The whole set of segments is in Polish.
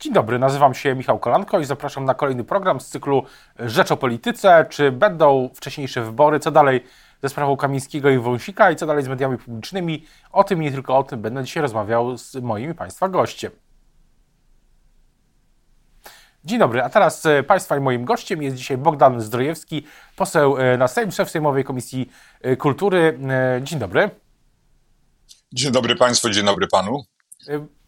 Dzień dobry, nazywam się Michał Kolanko i zapraszam na kolejny program z cyklu Rzecz o Polityce. Czy będą wcześniejsze wybory? Co dalej ze sprawą Kamińskiego i Wąsika i co dalej z mediami publicznymi? O tym i nie tylko o tym będę dzisiaj rozmawiał z moim Państwa gościem. Dzień dobry, a teraz e, Państwa i moim gościem jest dzisiaj Bogdan Zdrojewski, poseł e, na Sejm, szef Sejmowej Komisji e, Kultury. Dzień dobry. Dzień dobry Państwu, dzień dobry Panu.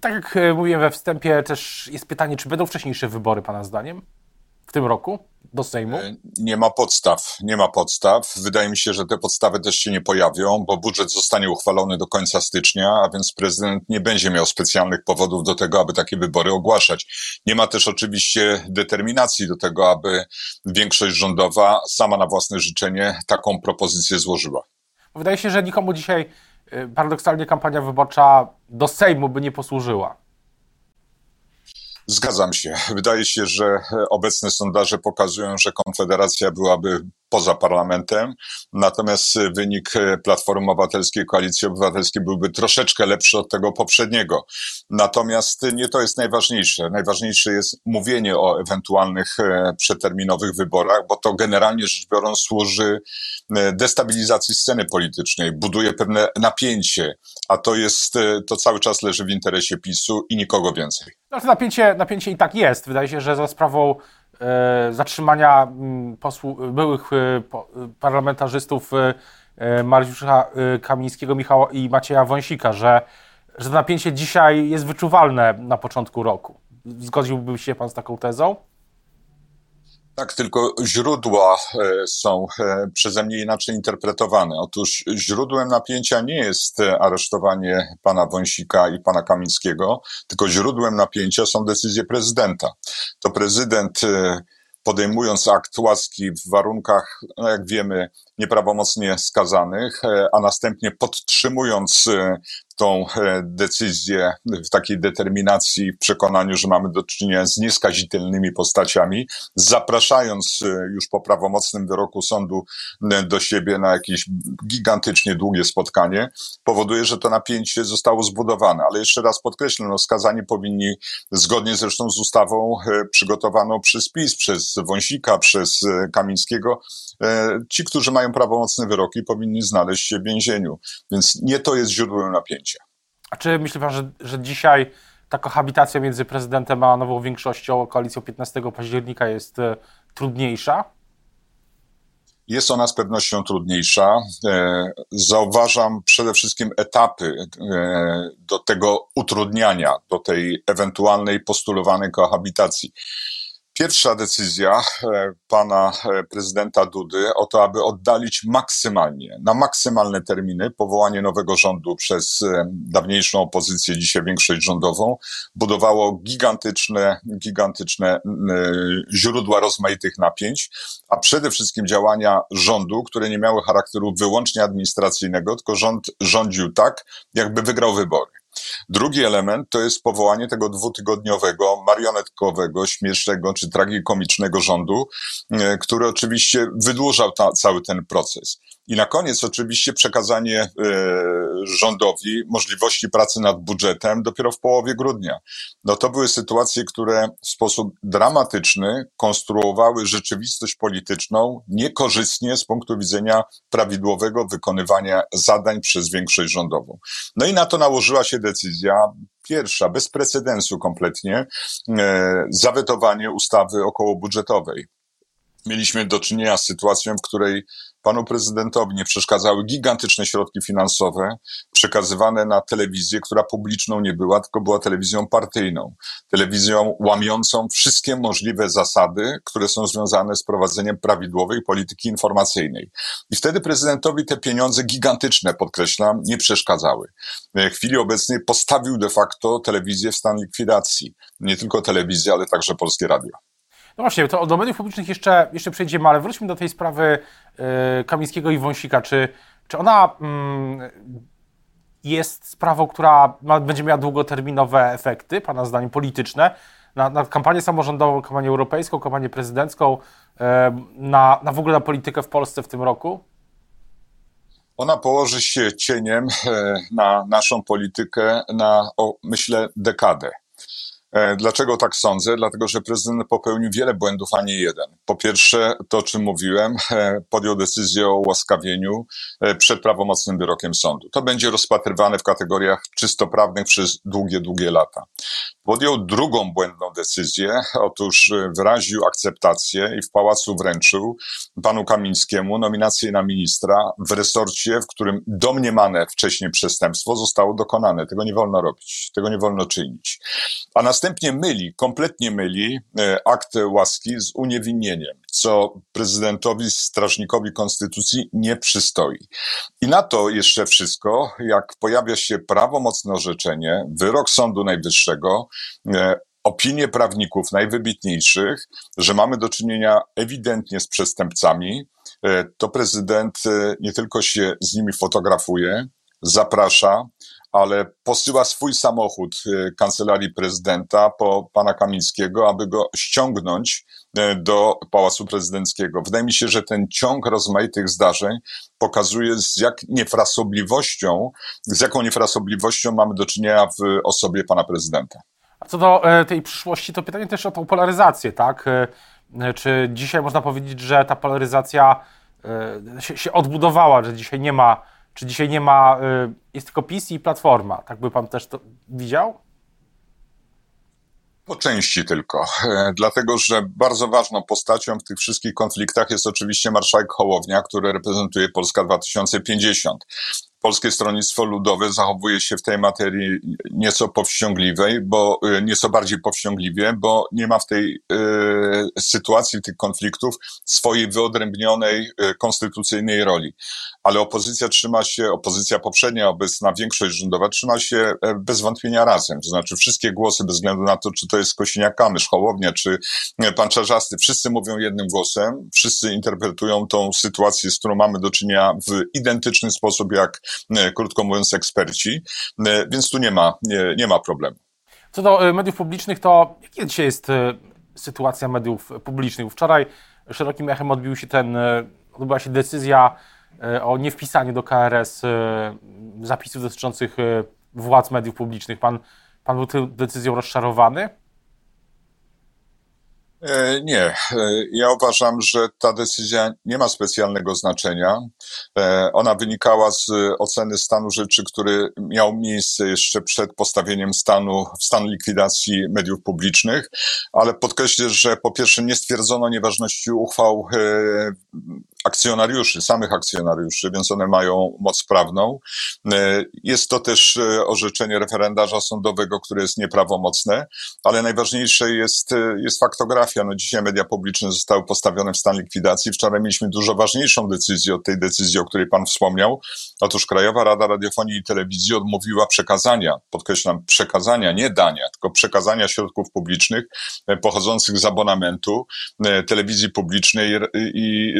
Tak jak e, mówiłem we wstępie, też jest pytanie, czy będą wcześniejsze wybory, Pana zdaniem, w tym roku do Sejmu? E, nie ma podstaw, nie ma podstaw. Wydaje mi się, że te podstawy też się nie pojawią, bo budżet zostanie uchwalony do końca stycznia, a więc prezydent nie będzie miał specjalnych powodów do tego, aby takie wybory ogłaszać. Nie ma też oczywiście determinacji do tego, aby większość rządowa sama na własne życzenie taką propozycję złożyła. Wydaje się, że nikomu dzisiaj paradoksalnie kampania wyborcza do Sejmu by nie posłużyła. Zgadzam się. Wydaje się, że obecne sondaże pokazują, że Konfederacja byłaby poza parlamentem, natomiast wynik Platformy Obywatelskiej, Koalicji Obywatelskiej byłby troszeczkę lepszy od tego poprzedniego. Natomiast nie to jest najważniejsze. Najważniejsze jest mówienie o ewentualnych e, przeterminowych wyborach, bo to generalnie rzecz biorąc służy e, destabilizacji sceny politycznej, buduje pewne napięcie, a to jest, e, to cały czas leży w interesie PiSu i nikogo więcej. To napięcie, napięcie i tak jest. Wydaje się, że za sprawą zatrzymania mm, byłych e, parlamentarzystów e, Mariusza Kamińskiego Michała i Macieja Wąsika, że, że to napięcie dzisiaj jest wyczuwalne na początku roku. Zgodziłby się Pan z taką tezą? Tak, tylko źródła e, są e, przeze mnie inaczej interpretowane. Otóż źródłem napięcia nie jest e, aresztowanie pana Wąsika i pana Kamińskiego, tylko źródłem napięcia są decyzje prezydenta. To prezydent podejmując akt łaski w warunkach, no jak wiemy, nieprawomocnie skazanych, a następnie podtrzymując tą e, decyzję w takiej determinacji, w przekonaniu, że mamy do czynienia z nieskazitelnymi postaciami, zapraszając e, już po prawomocnym wyroku sądu e, do siebie na jakieś gigantycznie długie spotkanie, powoduje, że to napięcie zostało zbudowane. Ale jeszcze raz podkreślę, no, skazani powinni, zgodnie zresztą z ustawą przygotowaną przez PiS, przez Wąsika, przez Kamińskiego, ci, którzy mają prawomocne wyroki, powinni znaleźć się w więzieniu. Więc nie to jest źródłem napięcia. A czy myśli pan, że, że dzisiaj ta kohabitacja między prezydentem a nową większością, koalicją 15 października jest e, trudniejsza? Jest ona z pewnością trudniejsza. E, zauważam przede wszystkim etapy e, do tego utrudniania, do tej ewentualnej postulowanej kohabitacji. Pierwsza decyzja e, pana e, prezydenta Dudy o to, aby oddalić maksymalnie, na maksymalne terminy powołanie nowego rządu przez e, dawniejszą opozycję, dzisiaj większość rządową, budowało gigantyczne, gigantyczne źródła rozmaitych napięć, a przede wszystkim działania rządu, które nie miały charakteru wyłącznie administracyjnego, tylko rząd rządził tak, jakby wygrał wybory. Drugi element to jest powołanie tego dwutygodniowego, marionetkowego, śmiesznego czy tragikomicznego rządu, e, który oczywiście wydłużał ta, cały ten proces. I na koniec oczywiście przekazanie e, rządowi możliwości pracy nad budżetem dopiero w połowie grudnia. No to były sytuacje, które w sposób dramatyczny konstruowały rzeczywistość polityczną niekorzystnie z punktu widzenia prawidłowego wykonywania zadań przez większość rządową. No i na to nałożyła się decyzja pierwsza, bez precedensu kompletnie, e, zawetowanie ustawy okołobudżetowej. Mieliśmy do czynienia z sytuacją, w której panu prezydentowi nie przeszkadzały gigantyczne środki finansowe przekazywane na telewizję, która publiczną nie była, tylko była telewizją partyjną. Telewizją łamiącą wszystkie możliwe zasady, które są związane z prowadzeniem prawidłowej polityki informacyjnej. I wtedy prezydentowi te pieniądze gigantyczne, podkreślam, nie przeszkadzały. W chwili obecnej postawił de facto telewizję w stan likwidacji. Nie tylko telewizję, ale także polskie radio. No właśnie, to do mediów publicznych jeszcze, jeszcze przejdziemy, ale wróćmy do tej sprawy y, Kamińskiego i Wąsika. Czy, czy ona mm, jest sprawą, która ma, będzie miała długoterminowe efekty, Pana zdaniem polityczne, na, na kampanię samorządową, kampanię europejską, kampanię prezydencką, y, na, na w ogóle na politykę w Polsce w tym roku? Ona położy się cieniem e, na naszą politykę na, o, myślę, dekadę. E, dlaczego tak sądzę? Dlatego, że prezydent popełnił wiele błędów, a nie jeden. Po pierwsze, to o czym mówiłem, e, podjął decyzję o łaskawieniu e, przed prawomocnym wyrokiem sądu. To będzie rozpatrywane w kategoriach czysto prawnych przez długie, długie lata. Podjął drugą błędną decyzję. Otóż wyraził akceptację i w pałacu wręczył panu Kamińskiemu nominację na ministra w resorcie, w którym domniemane wcześniej przestępstwo zostało dokonane. Tego nie wolno robić, tego nie wolno czynić. A następnie myli, kompletnie myli e, akt łaski z uniewinnieniem, co prezydentowi, strażnikowi konstytucji nie przystoi. I na to jeszcze wszystko, jak pojawia się prawomocne orzeczenie, wyrok Sądu Najwyższego, e, opinie prawników najwybitniejszych, że mamy do czynienia ewidentnie z przestępcami, e, to prezydent nie tylko się z nimi fotografuje, zaprasza, ale posyła swój samochód kancelarii prezydenta po pana Kamińskiego, aby go ściągnąć do Pałacu Prezydenckiego. Wydaje mi się, że ten ciąg rozmaitych zdarzeń pokazuje, z jak niefrasobliwością, z jaką niefrasobliwością mamy do czynienia w osobie pana prezydenta. A co do e, tej przyszłości, to pytanie też o tą polaryzację, tak? E, e, czy dzisiaj można powiedzieć, że ta polaryzacja się, odbudowała, że dzisiaj nie ma czy dzisiaj nie ma, jest tylko PiS i Platforma? Tak by pan też to widział? Po części tylko, dlatego że bardzo ważną postacią w tych wszystkich konfliktach jest oczywiście marszałek Hołownia, który reprezentuje Polska 2050. Polskie Stronnictwo Ludowe zachowuje się w tej materii nieco powściągliwej, bo y, nieco bardziej powściągliwie, bo nie ma w tej y, sytuacji tych konfliktów swojej wyodrębnionej y, konstytucyjnej roli. Ale opozycja trzyma się, opozycja poprzednia, obecna większość rządowa trzyma się e, bez wątpienia razem. To znaczy wszystkie głosy, bez względu na to, czy to jest Kosiniak-Kamysz, Hołownia, czy e, pan Czarzasty, wszyscy mówią jednym głosem, wszyscy interpretują tą sytuację, z którą mamy do czynienia w identyczny sposób, jak krótko mówiąc, eksperci, e, więc tu nie ma, nie, nie ma problemu. Co do e, mediów publicznych, to jaka dzisiaj jest sytuacja mediów publicznych? Wczoraj szerokim echem odbił się ten, odbyła się decyzja o niewpisaniu do KRS zapisów dotyczących władz mediów publicznych. Pan, pan był tą decyzją rozczarowany? E, nie. E, ja uważam, że ta decyzja nie ma specjalnego znaczenia. E, ona wynikała z oceny stanu rzeczy, który miał miejsce jeszcze przed postawieniem stanu, w stan likwidacji mediów publicznych, ale podkreślę, że po pierwsze nie stwierdzono nieważności uchwał akcjonariuszy, samych akcjonariuszy, więc one mają moc prawną. Jest to też orzeczenie referendarza sądowego, które jest nieprawomocne, ale najważniejsze jest, jest faktografia no dzisiaj media publiczne zostały postawione w stan likwidacji. Wczoraj mieliśmy dużo ważniejszą decyzję od tej decyzji, o której pan wspomniał. Otóż Krajowa Rada Radiofonii i Telewizji odmówiła przekazania, podkreślam, przekazania, nie dania, tylko przekazania środków publicznych e, pochodzących z abonamentu e, telewizji publicznej i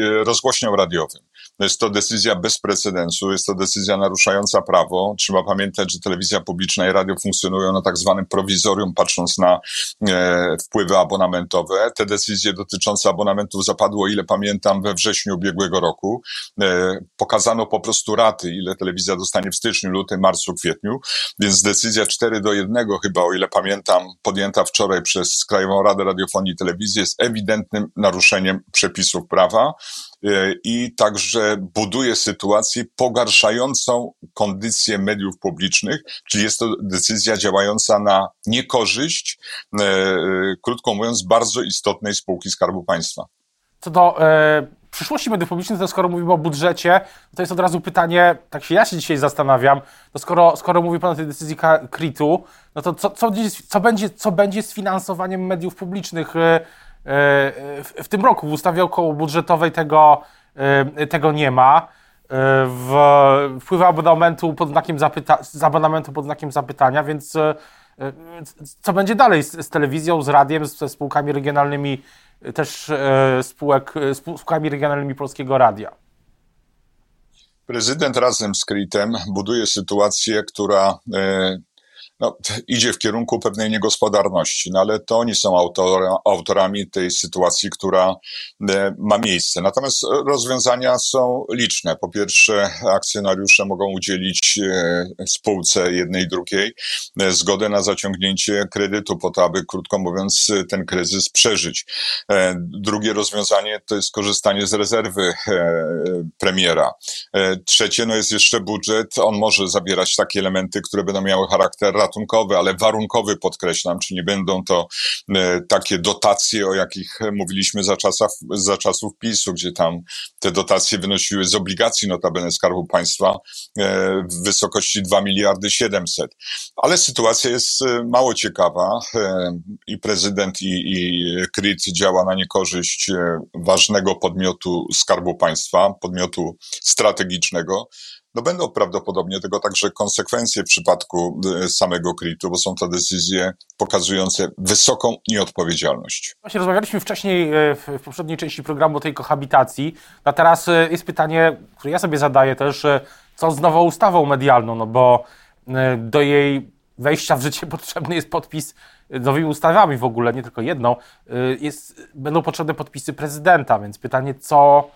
rozgłośniom radiowym. Jest to decyzja bez precedensu, jest to decyzja naruszająca prawo. Trzeba pamiętać, że telewizja publiczna i radio funkcjonują na tak zwanym prowizorium, patrząc na e, wpływy abonamentowe te decyzje dotyczące abonamentów zapadło, ile pamiętam, we wrześniu ubiegłego roku. E, pokazano po prostu raty, ile telewizja dostanie w styczniu, lutym, marcu, kwietniu, więc decyzja 4 do 1 chyba, o ile pamiętam, podjęta wczoraj przez Krajową Radę Radiofonii i Telewizji jest ewidentnym naruszeniem przepisów prawa i także buduje sytuację pogarszającą kondycję mediów publicznych, czyli jest to decyzja działająca na niekorzyść, e, krótko mówiąc, bardzo istotnej spółki Skarbu Państwa. Co do e, przyszłości mediów publicznych, to skoro mówimy o budżecie, to jest od razu pytanie, tak się ja się dzisiaj zastanawiam, to skoro, skoro mówi Pan o tej decyzji KRIT-u, no to co, co, co, będzie, co będzie z finansowaniem mediów publicznych e, e, w, w, tym roku? W ustawie około budżetowej tego, e, tego nie ma. E, w, wpływa abonamentu pod znakiem zapyta, z abonamentu pod znakiem zapytania, więc E, co będzie dalej z, z telewizją, z radiem, ze spółkami regionalnymi, też spółek, spółkami regionalnymi Polskiego Radia? Prezydent razem z Kritem buduje sytuację, która no, idzie w kierunku pewnej niegospodarności, no ale to oni są autora, autorami tej sytuacji, która e, ma miejsce. Natomiast rozwiązania są liczne. Po pierwsze, akcjonariusze mogą udzielić e, spółce jednej i drugiej e, zgodę na zaciągnięcie kredytu po to, aby, krótko mówiąc, ten kryzys przeżyć. Drugie rozwiązanie to jest korzystanie z rezerwy premiera. Trzecie, no jest jeszcze budżet. On może zawierać takie elementy, które będą miały charakter ratunkowy, ale warunkowy podkreślam, czy nie będą to e, takie dotacje, o jakich mówiliśmy za czasów, za czasów PiSu, gdzie tam te dotacje wynosiły z obligacji notabene Skarbu Państwa e, w wysokości 2 miliardy 700. Ale sytuacja jest e, mało ciekawa i prezydent i, i KRIT działa na niekorzyść ważnego podmiotu Skarbu Państwa, podmiotu strategicznego, no będą prawdopodobnie tego także konsekwencje w przypadku y, samego KRIT-u, bo są to decyzje pokazujące wysoką nieodpowiedzialność. Właśnie rozmawialiśmy wcześniej e, w poprzedniej części programu o tej kohabitacji, a teraz e, jest pytanie, które ja sobie zadaję też, e, co z nową ustawą medialną, no bo do jej wejścia w życie potrzebny jest podpis nowymi ustawami w ogóle, nie tylko jedną, jest, będą potrzebne podpisy prezydenta, więc pytanie, co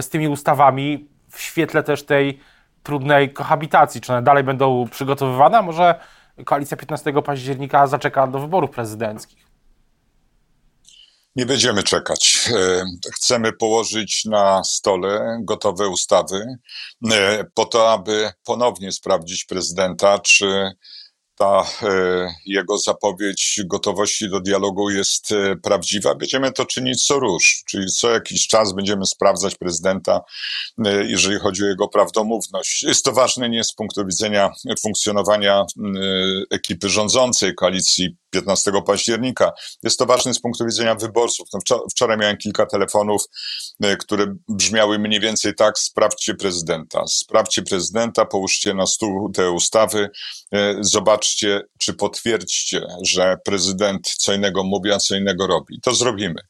z tymi ustawami w świetle też tej trudnej kohabitacji? Czy one dalej będą przygotowywane, a może koalicja 15 października zaczeka do wyborów prezydenckich? Nie będziemy czekać. E, chcemy położyć na stole gotowe ustawy e, po to, aby ponownie sprawdzić prezydenta, czy ta e, jego zapowiedź gotowości do dialogu jest e, prawdziwa. Będziemy to czynić co róż, czyli co jakiś czas będziemy sprawdzać prezydenta, e, jeżeli chodzi o jego prawdomówność. Jest to ważne nie z punktu widzenia funkcjonowania ekipy rządzącej koalicji 15 października. Jest to ważne z punktu widzenia wyborców. No wczoraj miałem kilka telefonów, które brzmiały mniej więcej tak: sprawdźcie prezydenta, sprawdźcie prezydenta, połóżcie na stół te ustawy, zobaczcie, zobaczcie, czy potwierdźcie, że prezydent co innego mówi, a co innego robi. To zrobimy.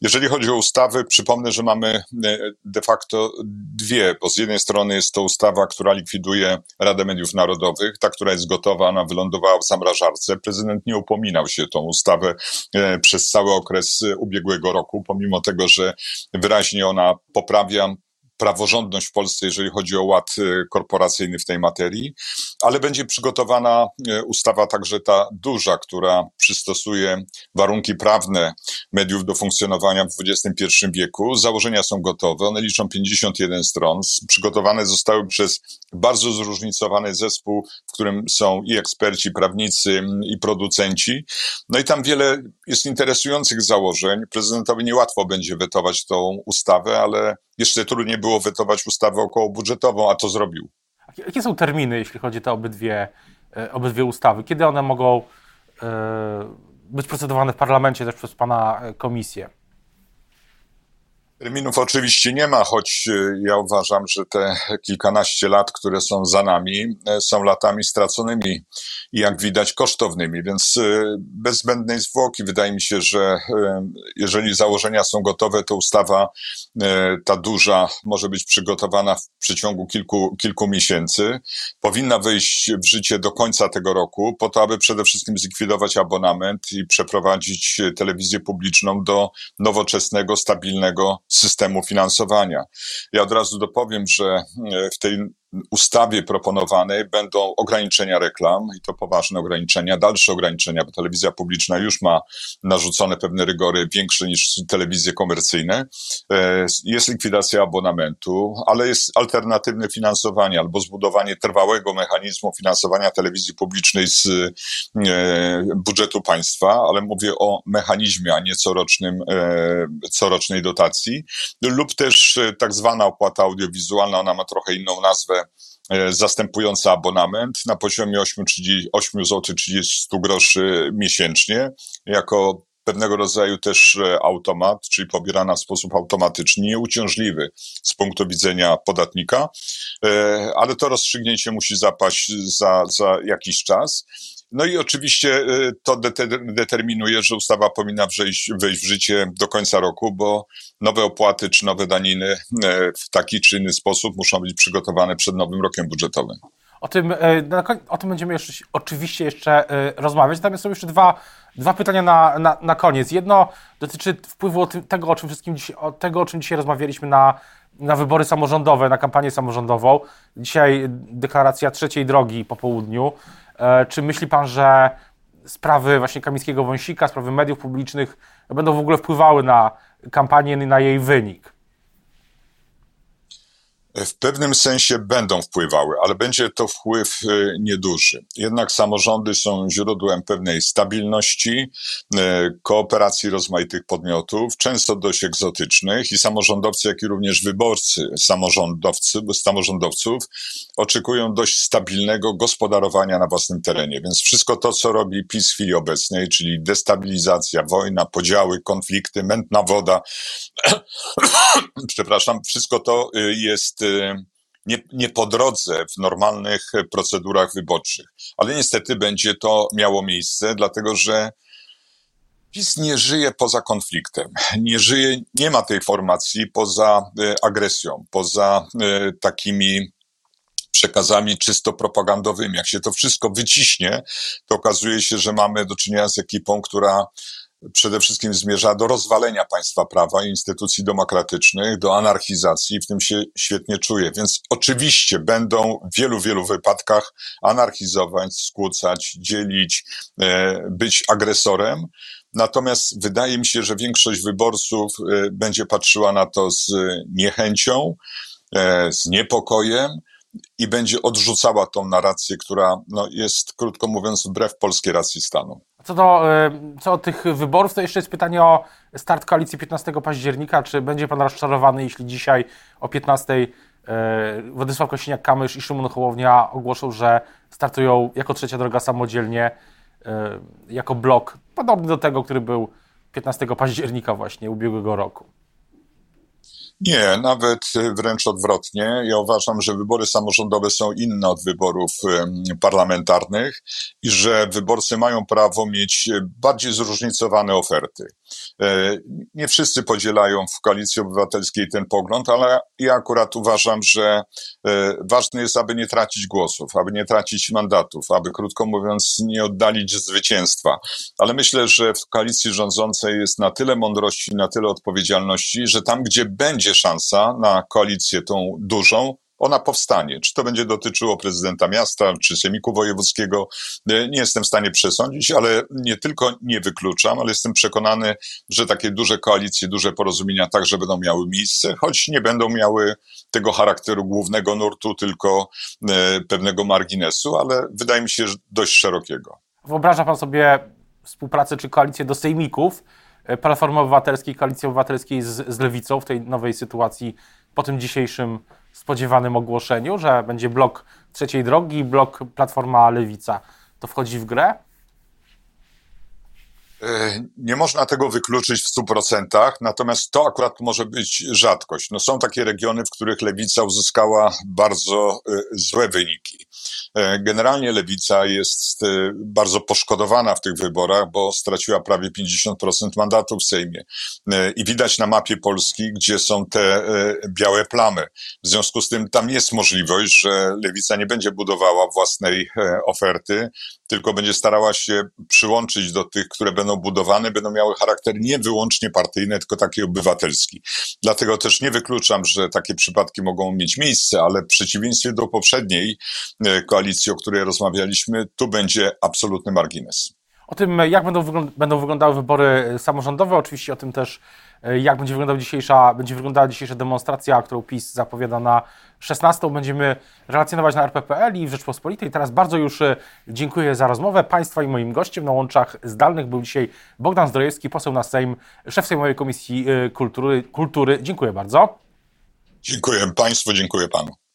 Jeżeli chodzi o ustawy, przypomnę, że mamy e, de facto dwie, bo z jednej strony jest to ustawa, która likwiduje Radę Mediów Narodowych, ta, która jest gotowa, ona wylądowała w zamrażarce. Prezydent nie upominał się tą ustawę e, przez cały okres ubiegłego roku, pomimo tego, że wyraźnie ona poprawia praworządność w Polsce, jeżeli chodzi o ład y, korporacyjny w tej materii, ale będzie przygotowana y, ustawa także ta duża, która przystosuje warunki prawne mediów do funkcjonowania w XXI wieku. Założenia są gotowe, one liczą 51 stron. Przygotowane zostały przez bardzo zróżnicowany zespół, w którym są i eksperci, prawnicy, i producenci. No i tam wiele jest interesujących założeń. Prezydentowi niełatwo będzie wetować tą ustawę, ale jeszcze trudniej było wetować ustawę okołobudżetową, a to zrobił. Jakie są terminy, jeśli chodzi o te obydwie, e, obydwie ustawy? Kiedy one mogą e, być procedowane w parlamencie też przez Pana e, komisję? Terminów oczywiście nie ma, choć e, ja uważam, że te kilkanaście lat, które są za nami, e, są latami straconymi i jak widać kosztownymi, więc e, bez zbędnej zwłoki wydaje mi się, że jeżeli założenia są gotowe, to ustawa ta duża może być przygotowana w przeciągu kilku, kilku miesięcy. Powinna wejść w życie do końca tego roku, po to, aby przede wszystkim zlikwidować abonament i przeprowadzić telewizję publiczną do nowoczesnego, stabilnego systemu finansowania. Ja od razu dopowiem, że e, w tej ustawie proponowanej będą ograniczenia reklam i to poważne ograniczenia, dalsze ograniczenia, bo telewizja publiczna już ma narzucone pewne rygory większe niż telewizje komercyjne. E, jest likwidacja abonamentu, ale jest alternatywne finansowanie albo zbudowanie trwałego mechanizmu finansowania telewizji publicznej z e, budżetu państwa, ale mówię o mechanizmie, a nie corocznym, e, corocznej dotacji, lub też tak zwana opłata audiowizualna, ona ma trochę inną nazwę, E, zastępująca abonament na poziomie 8, 8 zł 30 groszy miesięcznie, jako pewnego rodzaju też e, automat, czyli pobierana w sposób automatyczny, nieuciążliwy z punktu widzenia podatnika, e, ale to rozstrzygnięcie musi zapaść za, za jakiś czas. No i oczywiście y, to determinuje, że ustawa powinna wejść, wejść w życie do końca roku, bo nowe opłaty czy nowe daniny y, w taki czy inny sposób muszą być przygotowane przed nowym rokiem budżetowym. O tym, o tym będziemy jeszcze, oczywiście jeszcze rozmawiać. Natomiast są jeszcze dwa, dwa pytania na, na, na koniec. Jedno dotyczy wpływu tego, o czym wszystkim o tego, o czym dzisiaj rozmawialiśmy na, na wybory samorządowe, na kampanię samorządową. Dzisiaj deklaracja trzeciej drogi po południu. Czy myśli pan, że sprawy właśnie Kamińskiego Wąsika, sprawy mediów publicznych będą w ogóle wpływały na kampanię, na jej wynik? W pewnym sensie będą wpływały, ale będzie to wpływ e, nieduży. Jednak samorządy są źródłem pewnej stabilności, e, kooperacji rozmaitych podmiotów, często dość egzotycznych i samorządowcy, jak i również wyborcy samorządowcy, samorządowców oczekują dość stabilnego gospodarowania na własnym terenie. Więc wszystko to, co robi PiS w chwili obecnej, czyli destabilizacja, wojna, podziały, konflikty, mętna woda, przepraszam, wszystko to e, Y, nie, nie po drodze w normalnych procedurach wyborczych. Ale niestety będzie to miało miejsce, dlatego że PiS nie żyje poza konfliktem, nie żyje, nie ma tej formacji poza y, agresją, poza y, takimi przekazami czysto propagandowymi. Jak się to wszystko wyciśnie, to okazuje się, że mamy do czynienia z ekipą, która przede wszystkim zmierza do rozwalenia państwa prawa i instytucji demokratycznych, do anarchizacji, w tym się świetnie czuje. Więc oczywiście będą w wielu, wielu wypadkach anarchizować, skłócać, dzielić, e, być agresorem. Natomiast wydaje mi się, że większość wyborców e, będzie patrzyła na to z niechęcią, e, z niepokojem i będzie odrzucała tą narrację, która no, jest, krótko mówiąc, wbrew polskiej racji stanu. Co do, co do tych wyborów, to jeszcze jest pytanie o start koalicji 15 października. Czy będzie pan rozczarowany, jeśli dzisiaj o 15 Władysław Kosiniak-Kamysz i Szymon Hołownia ogłoszą, że startują jako trzecia droga samodzielnie, jako blok podobny do tego, który był 15 października właśnie ubiegłego roku? Nie, nawet e, wręcz odwrotnie. Ja uważam, że wybory samorządowe są inne od wyborów parlamentarnych i że wyborcy mają prawo mieć e, bardziej zróżnicowane oferty. E, nie wszyscy podzielają w Koalicji Obywatelskiej ten pogląd, ale ja akurat uważam, że ważne jest, aby nie tracić głosów, aby nie tracić mandatów, aby krótko mówiąc nie oddalić zwycięstwa. Ale myślę, że w koalicji rządzącej jest na tyle mądrości, na tyle odpowiedzialności, że tam, gdzie będzie szansa na koalicję tą dużą, ona powstanie. Czy to będzie dotyczyło prezydenta miasta, czy sejmiku wojewódzkiego, e, nie jestem w stanie przesądzić, ale nie tylko nie wykluczam, ale jestem przekonany, że takie duże koalicje, duże porozumienia także będą miały miejsce, choć nie będą miały tego charakteru głównego nurtu, tylko e, pewnego marginesu, ale wydaje mi się, dość szerokiego. Wyobraża pan sobie współpracę czy koalicję do sejmików, E, Platformy Obywatelskiej, Koalicji Obywatelskiej z, z Lewicą w tej nowej sytuacji po tym dzisiejszym spodziewanym ogłoszeniu, że będzie blok trzeciej drogi, blok Platforma Lewica. To wchodzi w grę? E, nie można tego wykluczyć w 100%, natomiast to akurat może być rzadkość. No są takie regiony, w których lewica uzyskała bardzo e, złe wyniki. E, generalnie lewica jest bardzo poszkodowana w tych wyborach, bo straciła prawie 50% mandatów w Sejmie. I widać na mapie Polski, gdzie są te białe plamy. W związku z tym tam jest możliwość, że lewica nie będzie budowała własnej oferty, tylko będzie starała się przyłączyć do tych, które będą budowane, będą miały charakter nie wyłącznie partyjny, tylko taki obywatelski. Dlatego też nie wykluczam, że takie przypadki mogą mieć miejsce, ale w przeciwieństwie do poprzedniej e, koalicji, o której rozmawialiśmy, tu będzie absolutny margines. O tym, jak będą, wyglądały wybory samorządowe, oczywiście o tym też E, jak będzie, wyglądał dzisiejsza, będzie wyglądała dzisiejsza demonstracja, którą PiS zapowiada na 16. Będziemy relacjonować na RPPL i w Rzeczpospolitej. Teraz bardzo już e, dziękuję za rozmowę Państwa i moim gościem na łączach zdalnych był dzisiaj Bogdan Zdrojewski, poseł na Sejm, szef Sejmowej Komisji e, Kultury. Kultury. Dziękuję bardzo. Dziękuję Państwu, dziękuję Panu.